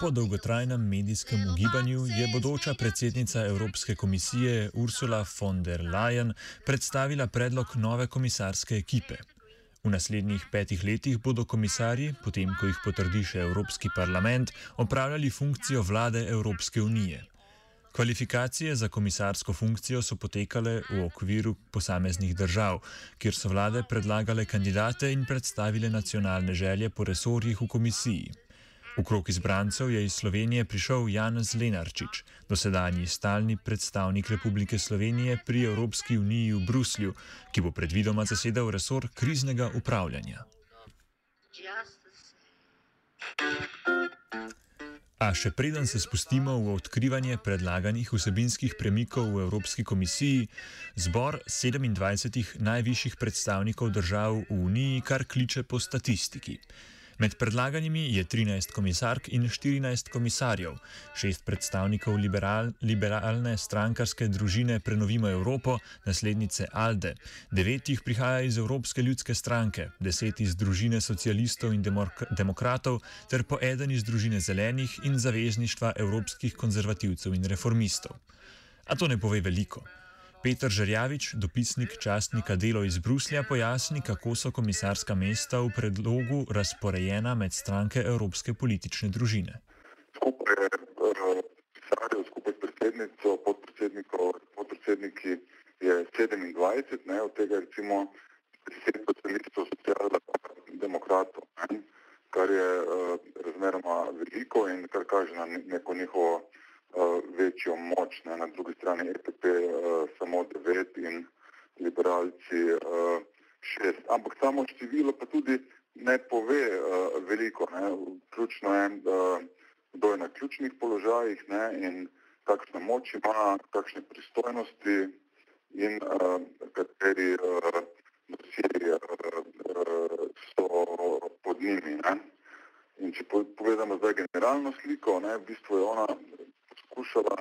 Po dolgotrajnem medijskem ugibanju je bodoča predsednica Evropske komisije Ursula von der Leyen predstavila predlog nove komisarske ekipe. V naslednjih petih letih bodo komisarji, potem ko jih potrdi še Evropski parlament, opravljali funkcijo vlade Evropske unije. Kvalifikacije za komisarsko funkcijo so potekale v okviru posameznih držav, kjer so vlade predlagale kandidate in predstavile nacionalne želje po resorjih v komisiji. V krog izbrancev je iz Slovenije prišel Janez Lenarčič, dosedanji stalni predstavnik Republike Slovenije pri Evropski uniji v Bruslju, ki bo predvidoma zasedal resor kriznega upravljanja. A še preden se spustimo v odkrivanje predlaganih vsebinskih premikov v Evropski komisiji, zbor 27 najvišjih predstavnikov držav v Uniji kar kliče po statistiki. Med predlaganimi je 13 komisark in 14 komisarjev, 6 predstavnikov liberal, liberalne strankarske družine Prenovimo Evropo, naslednice Alde, 9 jih prihaja iz Evropske ljudske stranke, 10 iz družine socialistov in demok demokratov, ter po eden iz družine zelenih in zavezništva evropskih konzervativcev in reformistov. A to ne pove veliko. Petr Žerjavič, dopisnik častnika Delo iz Bruslja, pojasni, kako so komisarska mesta v predlogu razporejena med stranke Evropske politične družine. Skupaj je pisarjev, skupaj s predsednico, podpredsedniki je 27, ne, od tega recimo 10 socialistov, socialdemokratov, kar je uh, razmeroma veliko in kar kaže na neko njihovo večjo moč, ne, na drugi strani EPP uh, samo devet in liberalci uh, šest. Ampak samo število pa tudi ne pove uh, veliko. Ne. Ključno je, kdo je na ključnih položajih ne, in kakšne moči ima, kakšne pristojnosti in uh, kateri uh, dosjeji uh, so pod njimi. Ne. In če pogledamo zdaj generalno sliko, ne, v bistvu je ona poskušala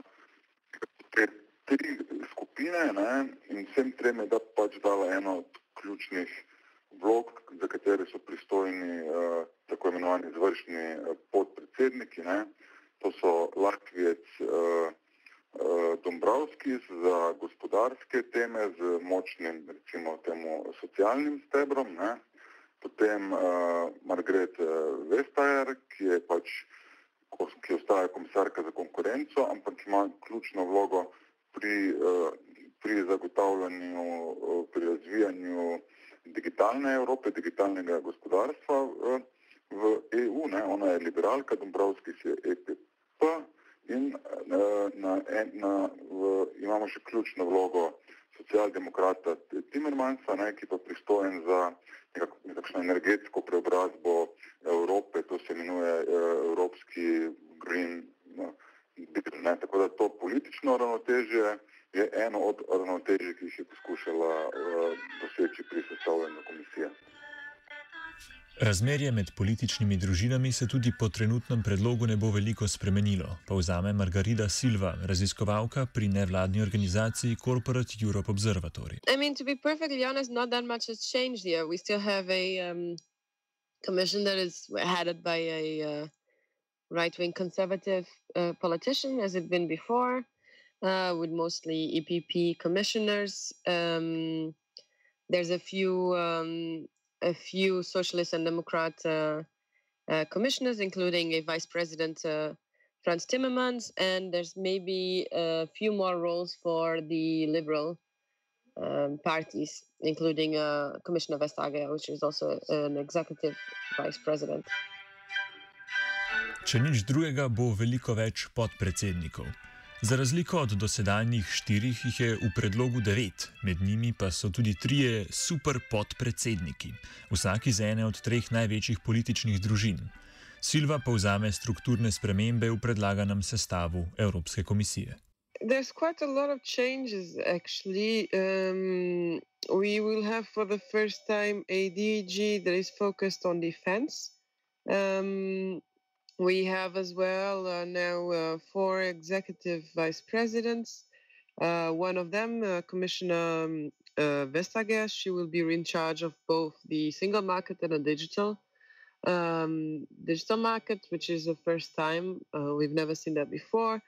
te tri skupine ne, in vsem trem je da pač dala eno od ključnih vlog, za katere so pristojni uh, tako imenovani izvršni uh, podpredsedniki. Ne. To so Latvijec uh, uh, Dombrovski za gospodarske teme z močnim, recimo temu, socialnim stebrom. Ne. Potem uh, Margaret Vestager, ki je pač ki ostaja komisarka za konkurenco, ampak ima ključno vlogo pri, eh, pri zagotavljanju, eh, pri razvijanju digitalne Evrope, digitalnega gospodarstva eh, v EU. Ne. Ona je liberalka, Dombrovski je EPP in na, na, v, imamo še ključno vlogo socialdemokrata Timmermansa, ne, ki pa pristojen za nekakšno energetsko preobrazbo Evrope, to se imenuje uh, Evropski Green no, Deal. Ne. Tako da to politično ravnotežje je eno od ravnotežij, ki jih je poskušala uh, doseči pri sestavljanju komisije. Razmerje med političnimi družinami se tudi po trenutnem predlogu ne bo veliko spremenilo, povzame Margarita Silva, raziskovalka pri nevladni organizaciji Corporate Europe Observatory. I mean, to be perfectly honest, not that much has changed here. We still have a um, commission that is headed by a uh, right wing conservative uh, politician, as it's been before, uh, with mostly EPP commissioners. Um, there's a few. Um, a few socialist and democrat uh, uh, commissioners, including a vice president, uh, Franz Timmermans, and there's maybe a few more roles for the liberal um, parties, including uh, Commissioner Vestager, which is also an executive vice president. Če nič drugega, bo veliko več podpredsednikov. Za razliko od dosedanjih štirih, jih je v predlogu devet, med njimi pa so tudi trije super podpredsedniki, vsak iz ene od treh največjih političnih družin. Silva povzame strukturne spremembe v predlaganem sestavu Evropske komisije. There's quite a lot of changes actually. Um, we will have for the first time a DG that is focused on defense. Um, We have as well uh, now uh, four executive vice presidents. Uh, one of them, Commissioner um, Vestager, she will be in charge of both the single market and a digital um, digital market, which is the first time. Uh, we've never seen that before.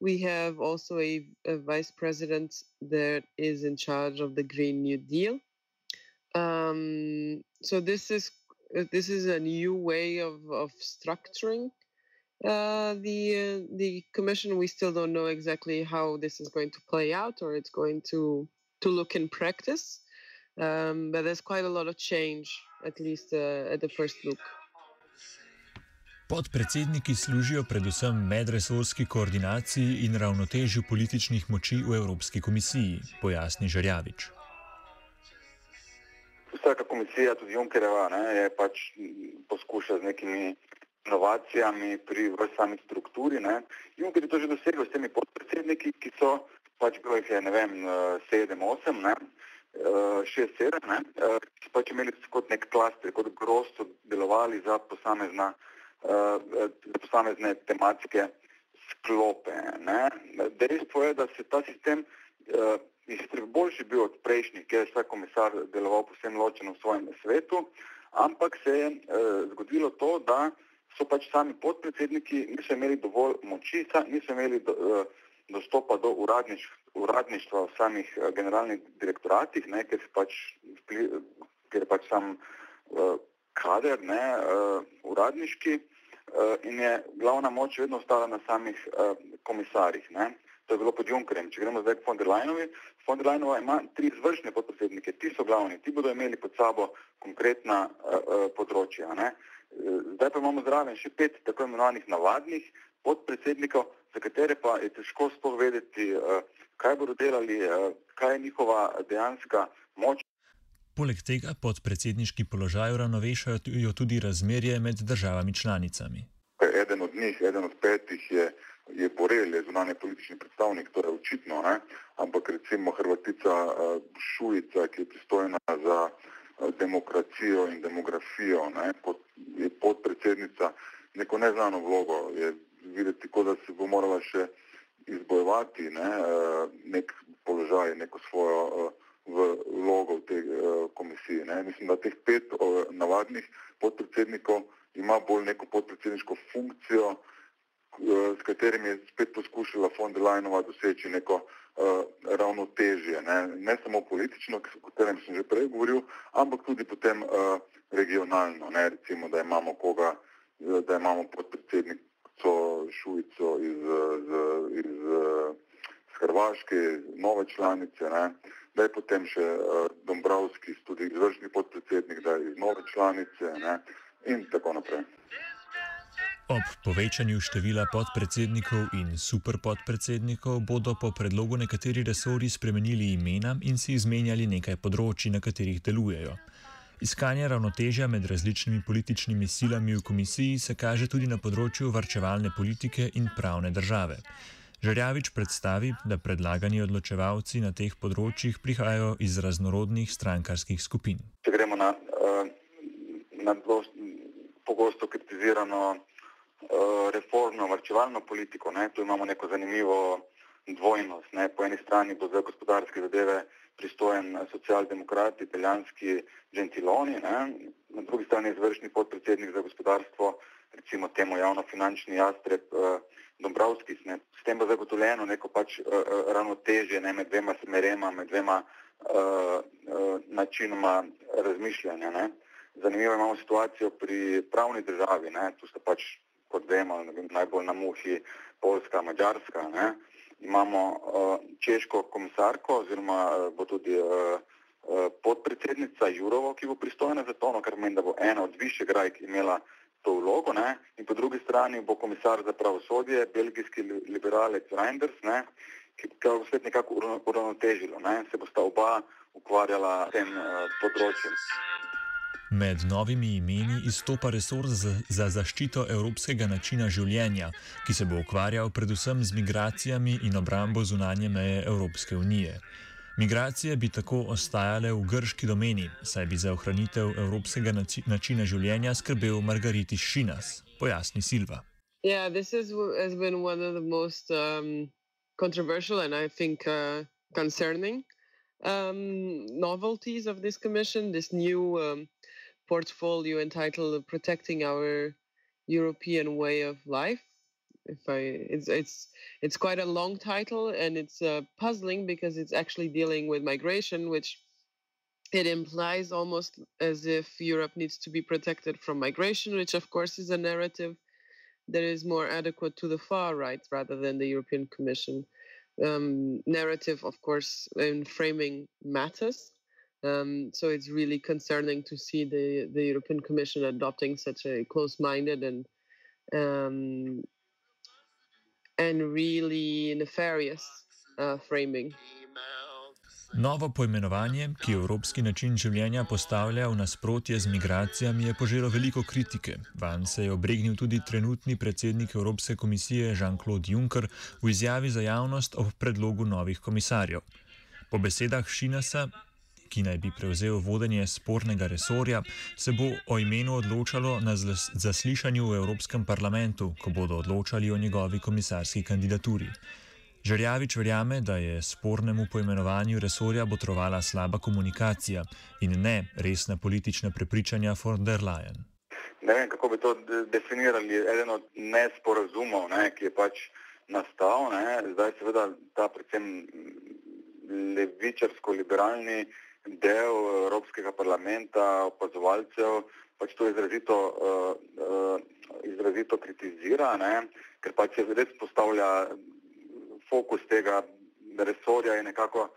We have also a, a, vice president that is in charge of the Green New Deal. Um, so this is this is a new way of, of structuring uh, the uh, the commission. We still don't know exactly how this is going to play out or it's going to to look in practice. Um, but there's quite a lot of change, at least uh, at the first look. Podpredsedniki služijo predvsem medresorski koordinaciji in ravnotežju političnih moči v Evropski komisiji, pojasni Žerjavič. Vsaka komisija, tudi Junkereva, ne, je pač poskuša z nekimi inovacijami pri sami strukturi. Ne. Junker je to že dosegel s temi podpredsedniki, ki so pač bilo jih je, ne vem, sedem, osem, ne, šest, sedem, ne, ki so pač imeli kot nek klaster, kot grosto delovali za posamezna, za posamezne tematske sklope. Ne. Dejstvo je, da se ta sistem sicer boljši bil od prejšnjih, ker je vsak komisar deloval posebno ločeno v svojem svetu, ampak se je e, zgodilo to, da so pač sami podpredsedniki niso imeli dovolj moči, niso imeli do, e, dostopa do uradnič, uradništva v samih e, generalnih direktoratih, ne, ker, pač, ker je pač sam e, kader ne, e, uradniški e, in je glavna moč vedno ostala na samih e, komisarjih. Ne. To je bilo pod Junkerjem. Če gremo zdaj k von der Leyenovi, von der Leyenova ima tri izvršne podpredsednike, ti so glavni, ti bodo imeli pod sabo konkretna uh, uh, področja. Ne? Zdaj pa imamo zraven še pet tako imenovanih navadnih podpredsednikov, za katere pa je težko sploh vedeti, uh, kaj bodo delali, uh, kaj je njihova dejanska moč. Poleg tega podpredsedniški položaj uravnovešajo tudi razmerje med državami članicami. Eden od njih, eden od petih je je Borel, je zunanje politični predstavnik, to je očitno, ne? ampak recimo Hrvatica uh, Šujica, ki je pristojna za uh, demokracijo in demografijo, ne? Pod, je podpredsednica, neko neznano vlogo, je videti, kot da se bo morala še izbojevati ne? Uh, nek položaj, neko svojo vlogo v tej komisiji. Ne? Mislim, da teh pet navadnih podpredsednikov ima bolj neko podpredsedniško funkcijo, s katerim je spet poskušala von der Leinova doseči neko uh, ravnotežje, ne? ne samo politično, o katerem sem že prej govoril, ampak tudi potem uh, regionalno, ne? recimo, da imamo koga, da imamo podpredsednico Šujico iz, iz, iz, iz Hrvaške, nove članice, ne? da je potem še uh, Dombrovski, tudi izvršni podpredsednik, da je iz nove članice ne? in tako naprej. Ob povečanju števila podpredsednikov in superpodpredsednikov bodo po predlogu nekateri resori spremenili imena in si izmenjali nekaj področji, na katerih delujejo. Iskanje ravnotežja med različnimi političnimi silami v komisiji se kaže tudi na področju varčevalne politike in pravne države. Žerjavič predstavi, da predlagani odločevalci na teh področjih prihajajo iz raznorodnih strankarskih skupin. Če gremo na, na pogosto kritizirano Eh, reformno, varčevalno politiko. Ne? Tu imamo neko zanimivo dvojnost. Ne? Po eni strani bo za gospodarske zadeve pristojen socialdemokrat, italijanski gentiloni, ne? na drugi strani izvršni podpredsednik za gospodarstvo, recimo temu javno-finančni jastreb eh, Dombrovski. Ne? S tem bo zagotovljeno neko pač eh, ravnotežje ne? med dvema smerema, med dvema eh, eh, načinoma razmišljanja. Ne? Zanimivo imamo situacijo pri pravni državi. Ne? Tu sta pač, kot vemo, najbolj na muhi Poljska, Mačarska. Imamo uh, češko komisarko, oziroma uh, bo tudi uh, podpredsednica Jurovo, ki bo pristojna za to, no, kar pomeni, da bo ena od višjih grajk imela to vlogo. Ne? In po drugi strani bo komisar za pravosodje, belgijski liberalec Reinders, ne? ki bo svet nekako uravnotežilo. Ne? Se bosta oba ukvarjala s tem uh, področjem. Med novimi imeni izstopa resor za zaščito evropskega načina življenja, ki se bo ukvarjal predvsem z migracijami in obrambo zunanje meje Evropske unije. Migracije bi tako ostajale v grški domeni, saj bi za ohranitev evropskega načina življenja skrbel Margariti Šinas, pojasni Silva. Yeah, this is, has been one of the most um, controversial and I think uh, concerning um, novelties of this commission. This new um, portfolio entitled "Protecting Our European Way of Life." If I, it's it's it's quite a long title and it's uh, puzzling because it's actually dealing with migration, which it implies almost as if Europe needs to be protected from migration, which of course is a narrative that is more adequate to the far right rather than the European Commission um, narrative. Of course, in framing matters um, so it's really concerning to see the, the European Commission adopting such a close-minded and um, and really nefarious uh, framing. Novo poimenovanje, ki evropski način življenja postavlja v nasprotje z migracijami, je poželo veliko kritike. Van se je obregnil tudi trenutni predsednik Evropske komisije Jean-Claude Juncker v izjavi za javnost o predlogu novih komisarjev. Po besedah Šinasa ki naj bi prevzel vodenje spornega resorja, se bo o imenu odločalo na zaslišanju v Evropskem parlamentu, ko bodo odločali o njegovi komisarski kandidaturi. Žerjavič verjame, da je spornemu poimenovanju resorja botrovala slaba komunikacija in ne resna politična prepričanja von der Leyen. Ne vem, kako bi to definirali. Eden od nesporazumov, ne, ki je pač nastal, ne, zdaj seveda ta predvsem levičarsko-liberalni del Evropskega parlamenta, opazovalcev, pač to izrazito, uh, uh, izrazito kritizira, ne? ker pač se res postavlja fokus tega resorja in nekako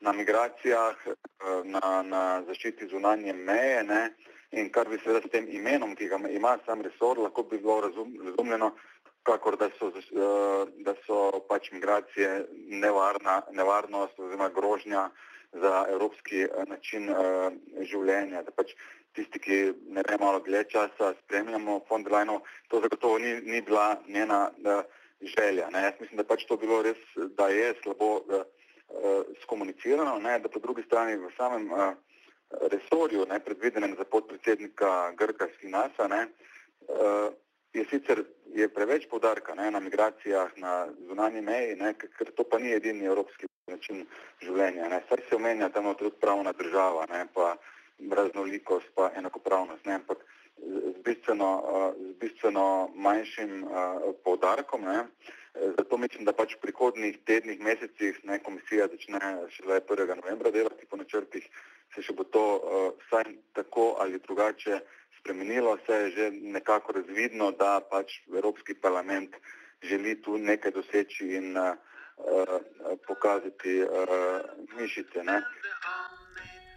na migracijah, uh, na, na zaščiti zunanje meje ne? in kar bi seveda s tem imenom, ki ga ima sam resor, lahko bi bilo razum, razumljeno, kakor da so, uh, da so pač migracije nevarna, nevarnost oziroma grožnja za evropski eh, način uh, življenja. Da pač tisti, ki ne vem, malo dlje časa spremljamo der Leyen, to zagotovo ni, ni bila njena uh, želja. Ne. Jaz mislim, da pač to bilo res, da je slabo uh, skomunicirano, ne, da po drugi strani v samem resorju, ne, predvidenem za podpredsednika Grka Skinasa, je sicer je preveč podarka ne, na migracijah, na zunanji meji, ne, ker to pa ni edini evropski način življenja. Ne. Saj se omenja tam tudi pravna država, ne, pa raznolikost, pa enakopravnost, ne, ampak z bistveno, z bistveno manjšim poudarkom. Ne. Zato mislim, da pač v prihodnih tednih, mesecih ne, komisija začne šele 1. novembra delati po načrtih, se še bo to vsaj tako ali drugače spremenilo, se je že nekako razvidno, da pač Evropski parlament želi tu nekaj doseči in uh, pokazati uh, mišice. Ne?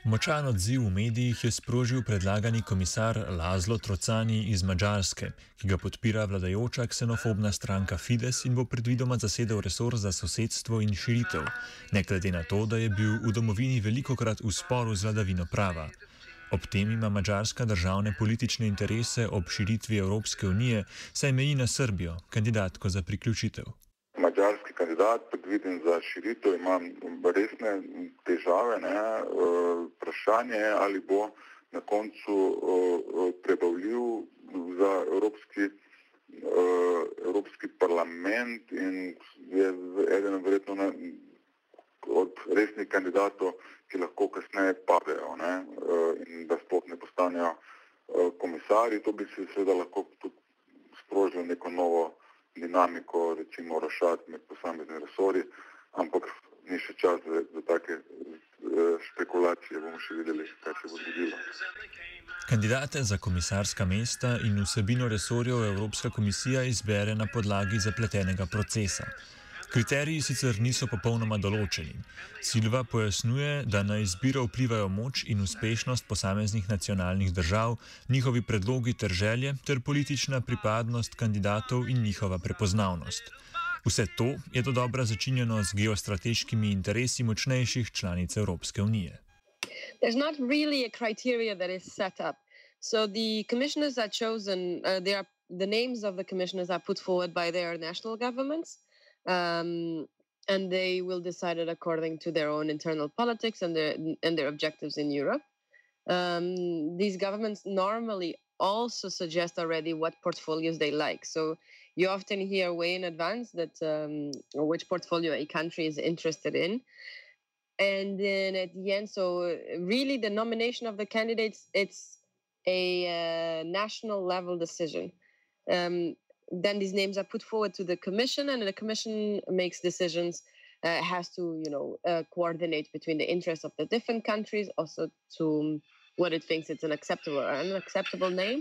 Močan odziv v medijih je sprožil predlagani komisar Lazlo Trocani iz Mačarske, ki ga podpira vladajoča ksenofobna stranka Fides in bo predvidoma zasedel resor za sosedstvo in širitev, ne glede na to, da je bil v domovini veliko krat v sporu z vladavino prava. Ob tem ima Mačarska državne politične interese ob širitvi Evropske unije, saj meji na Srbijo, kandidatko za priključitev. Mačarski kandidat, predviden za širitev, ima resne težave. Ne? E, vprašanje je, ali bo na koncu e, e, prebavljiv za Evropski, Evropski parlament in je eden verjetno od resnih kandidatov, ki lahko kasneje padejo ne, eh, in da sploh ne postanejo eh, komisarji. To bi se seveda lahko tudi sprožilo neko novo dinamiko, recimo rašat med posameznimi resori, ampak ni še čas za, za take eh, špekulacije. bomo še videli, kaj se bo zgodilo. Kandidate za komisarska mesta in vsebino resorjev Evropska komisija izbere na podlagi zapletenega procesa. Kriteriji sicer niso popolnoma določeni. Silva pojasnjuje, da na izbiro vplivajo moč in uspešnost posameznih nacionalnih držav, njihovi predlogi ter želje, ter politična pripadnost kandidatov in njihova prepoznavnost. Vse to je do dobra začinjeno z geostrateškimi interesi močnejših članic Evropske unije. There's not really a criteria that is set up. So the commissioners are chosen, uh, they are, the names of the commissioners are put forward by their national governments. Um, and they will decide it according to their own internal politics and their, and their objectives in Europe. Um, these governments normally also suggest already what portfolios they like. So you often hear way in advance that um, which portfolio a country is interested in. And then at the end, so really the nomination of the candidates, it's a uh, national level decision. Um, then these names are put forward to the commission, and the commission makes decisions. Uh, has to, you know, uh, coordinate between the interests of the different countries, also to what it thinks it's an acceptable or unacceptable name.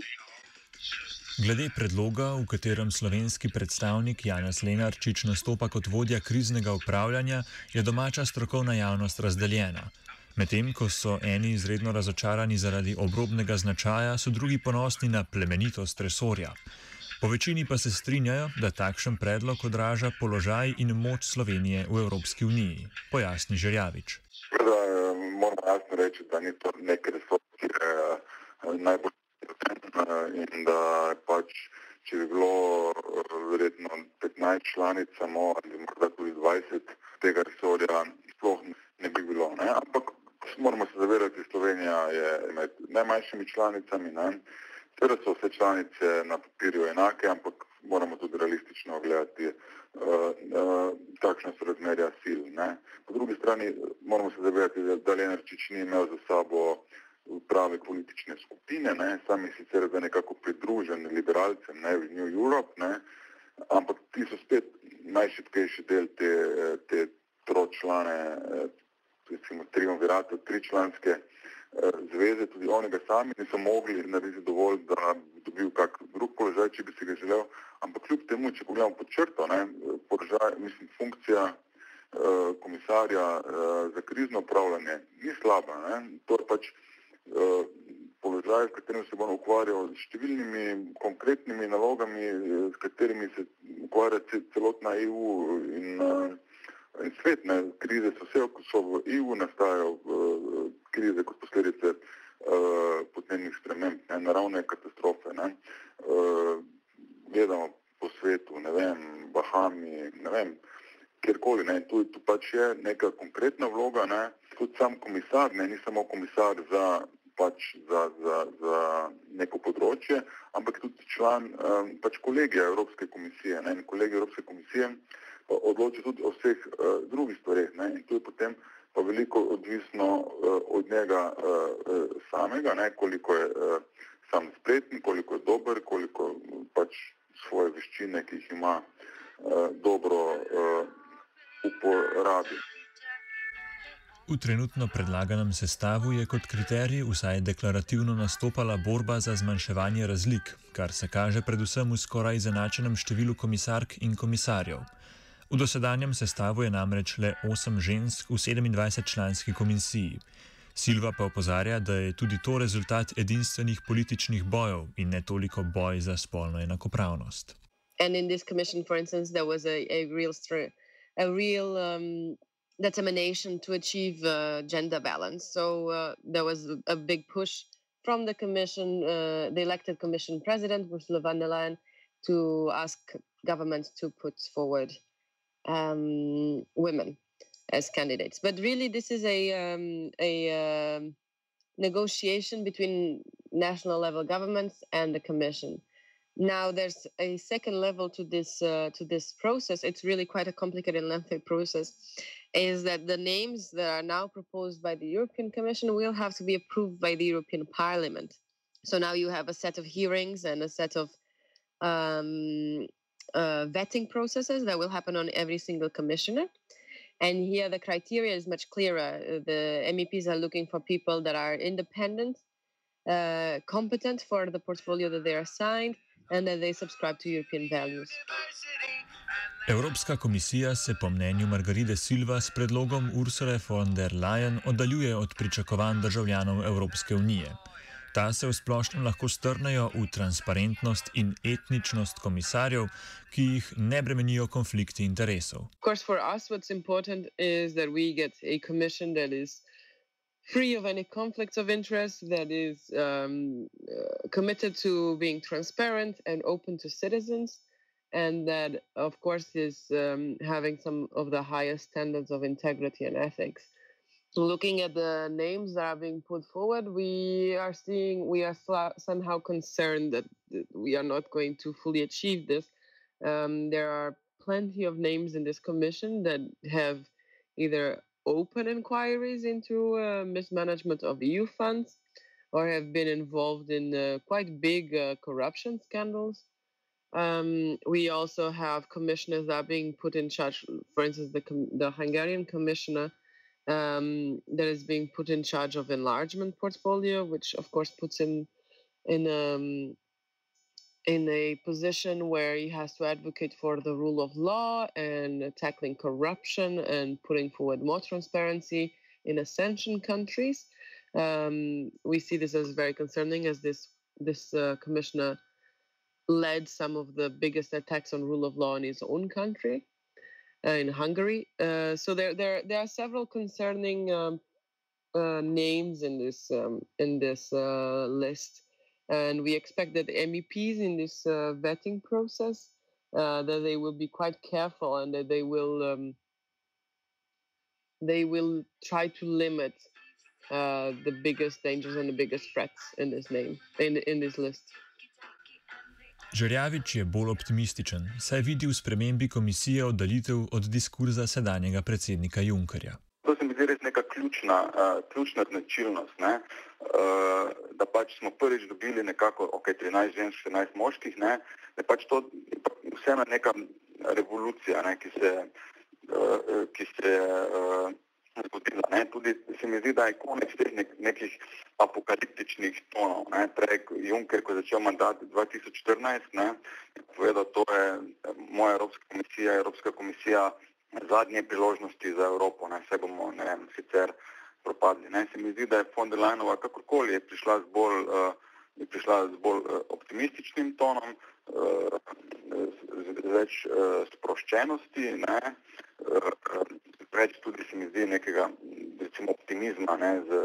Glede predloga, v katerem slovenski predstavnik Janez Lenarčič nastopa kot vodja kriznega upravljanja, je domača strokovna javnost razdeljena. Medtem ko so eni izredno razočarani zaradi obrobnega značaja, so drugi ponosni na plemenitost resorja. Po večini pa se strinjajo, da takšen predlog odraža položaj in moč Slovenije v Evropski uniji, pojasni Žerjavič. Seveda moramo jasno reči, da ni to nek resor, ki je najbolj potreben in da pač, če bi bilo verjetno 15 članic samo ali morda tudi 20 tega resorja, sploh ne bi bilo. Ne? Ampak moramo se zavedati, da Slovenija je med najmanjšimi članicami. Ne? Seveda so vse članice na papirju enake, ampak moramo tudi realistično gledati, uh, uh, kakšne so razmerja sil. Ne? Po drugi strani moramo se zavedati, da, da Lenarčič ni imel za sabo prave politične skupine, ne? sam je sicer da nekako pridružen liberalcem ne? v New Europe, ne? ampak ti so spet najšipkejši del te, te tročlane, recimo triumvirate, tričlanske zveze, tudi onega sami niso mogli narediti dovolj, da bi dobil kak drug položaj, če bi si ga želel. Ampak kljub temu, če pogledamo pod črto, ne, položaj, mislim, funkcija uh, komisarja uh, za krizno upravljanje ni slaba. Ne. To je pač uh, položaj, v katerem se bo ukvarjal s številnimi konkretnimi nalogami, s katerimi se ukvarja celotna EU in uh, in svet, ne, krize so vse, ko so v EU nastajajo uh, krize kot posledice uh, podnebnih sprememb, ne, naravne katastrofe. Ne. Uh, gledamo po svetu, ne vem, Bahami, ne vem, kjerkoli, ne, tu, tu pač je neka konkretna vloga, ne, tudi sam komisar, ne, ni samo komisar za pač za, za, za neko področje, ampak tudi član um, pač kolegija Evropske komisije. Ne, in kolegija Evropske komisije odloči tudi o vseh uh, drugih stvareh. In tu je potem pa veliko odvisno uh, od njega uh, samega, ne? koliko je uh, sam spreten, koliko je dober, koliko pač svoje veščine, ki jih ima, uh, dobro uh, uporabi. V trenutno predlaganem sestavu je kot kriterij vsaj deklarativno nastopala borba za zmanjševanje razlik, kar se kaže predvsem v skoraj izenačenem številu komisark in komisarjev. V dosedanjem sestavu je namreč le 8 žensk v 27-članski komisiji. Silva pa opozarja, da je tudi to rezultat edinstvenih političnih bojev in ne toliko boj za spolno enakopravnost. And in this commission, for instance, there was a, a real, a real um, determination to achieve uh, gender balance. So uh, there was a big push from the commission, uh, the elected commission president, Ursula von der Leyen, to ask governments to put forward um, women as candidates. But really, this is a um, a uh, negotiation between national level governments and the commission. Now, there's a second level to this uh, to this process. It's really quite a complicated and lengthy process. Is that the names that are now proposed by the European Commission will have to be approved by the European Parliament. So now you have a set of hearings and a set of um, uh, vetting processes that will happen on every single commissioner. And here the criteria is much clearer. The MEPs are looking for people that are independent, uh, competent for the portfolio that they are assigned, and that they subscribe to European values. Evropska komisija se po mnenju Margaride Silva s predlogom Ursula von der Leyen oddaljuje od pričakovanj državljanov Evropske unije. Ta se v splošnem lahko strnejo v transparentnost in etničnost komisarjev, ki jih ne bremenijo konflikti interesov. Free of any conflicts of interest, that is um, uh, committed to being transparent and open to citizens, and that, of course, is um, having some of the highest standards of integrity and ethics. Looking at the names that are being put forward, we are seeing we are somehow concerned that we are not going to fully achieve this. Um, there are plenty of names in this commission that have either open inquiries into uh, mismanagement of EU funds or have been involved in uh, quite big uh, corruption scandals. Um, we also have commissioners that are being put in charge. For instance, the, the Hungarian commissioner um, that is being put in charge of enlargement portfolio, which of course puts him in um, in a position where he has to advocate for the rule of law and tackling corruption and putting forward more transparency in ascension countries. Um, we see this as very concerning, as this this uh, commissioner led some of the biggest attacks on rule of law in his own country. Uh, in Hungary. Uh, so there, there, there are several concerning um, uh, names in this um, in this list, and we expect that MEPs in this vetting process that they will be quite careful and that they will um, they will try to limit uh, the biggest dangers and the biggest threats in this name in in this list. Žerjavič je bolj optimističen, saj vidi v spremembi komisije oddaljitev od diskurza sedanjega predsednika Junkerja. To se mi zdi res neka ključna, uh, ključna značilnost, ne? uh, da pač smo prvič dobili nekako okay, 13 žensk, 14 moških, ne? da pač to je vseeno neka revolucija, ne? ki se, uh, ki se uh, zgodila. Ne? Tudi se mi zdi, da je konec teh nek, nekih apokaliptičnih tonov. Ne? Prej Juncker, ko je začel mandat 2014, ne, je povedal, to je moja Evropska komisija, Evropska komisija zadnje priložnosti za Evropo. Ne? Vse bomo, ne vem, sicer propadli. Ne? Se mi zdi, da je von der Leinova kakorkoli je prišla z bolj, uh, je prišla z bolj uh, optimističnim tonom, uh, z, z več uh, sproščenosti, ne? Uh, več tudi se mi zdi nekega recimo, optimizma ne, z,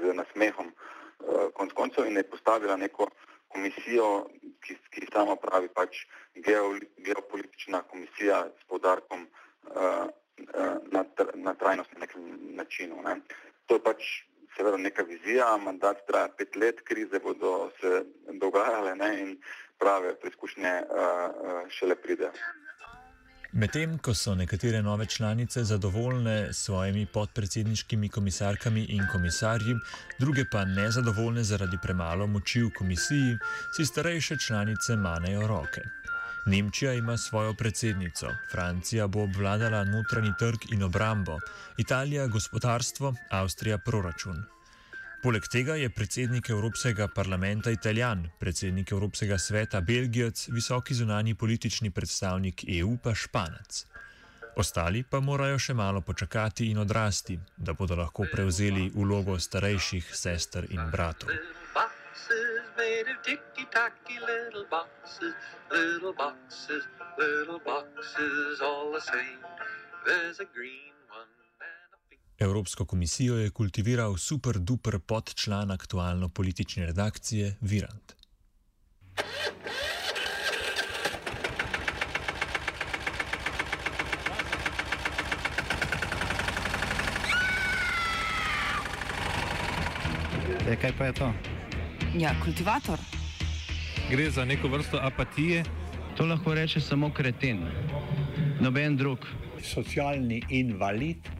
z nasmehom uh, konc koncev in je postavila neko komisijo, ki, ki sama pravi pač geo, geopolitična komisija s podarkom uh, uh, na, na trajnostnem nekem načinu. Ne. To je pač seveda neka vizija, mandat traja pet let, krize bodo se dogajale ne, in prave preizkušnje uh, uh, šele pridejo. Medtem ko so nekatere nove članice zadovoljne s svojimi podpredsedniškimi komisarkami in komisarji, druge pa nezadovoljne zaradi premalo moči v komisiji, si starejše članice manejo roke. Nemčija ima svojo predsednico, Francija bo obvladala notranji trg in obrambo, Italija gospodarstvo, Avstrija proračun. Poleg tega je predsednik Evropskega parlamenta Italijan, predsednik Evropskega sveta Belgijec, visoki zunani politični predstavnik EU pa Španec. Ostali pa morajo še malo počakati in odrasti, da bodo lahko prevzeli ulogo starejših sester in bratov. There's a green Evropsko komisijo je kultiviral super duper podčlan aktualno politične redakcije Virant. Je, kaj pa je to? Ja, kultivator. Gre za neko vrsto apatije. To lahko reče samo kreten, noben drug. Socialni invalid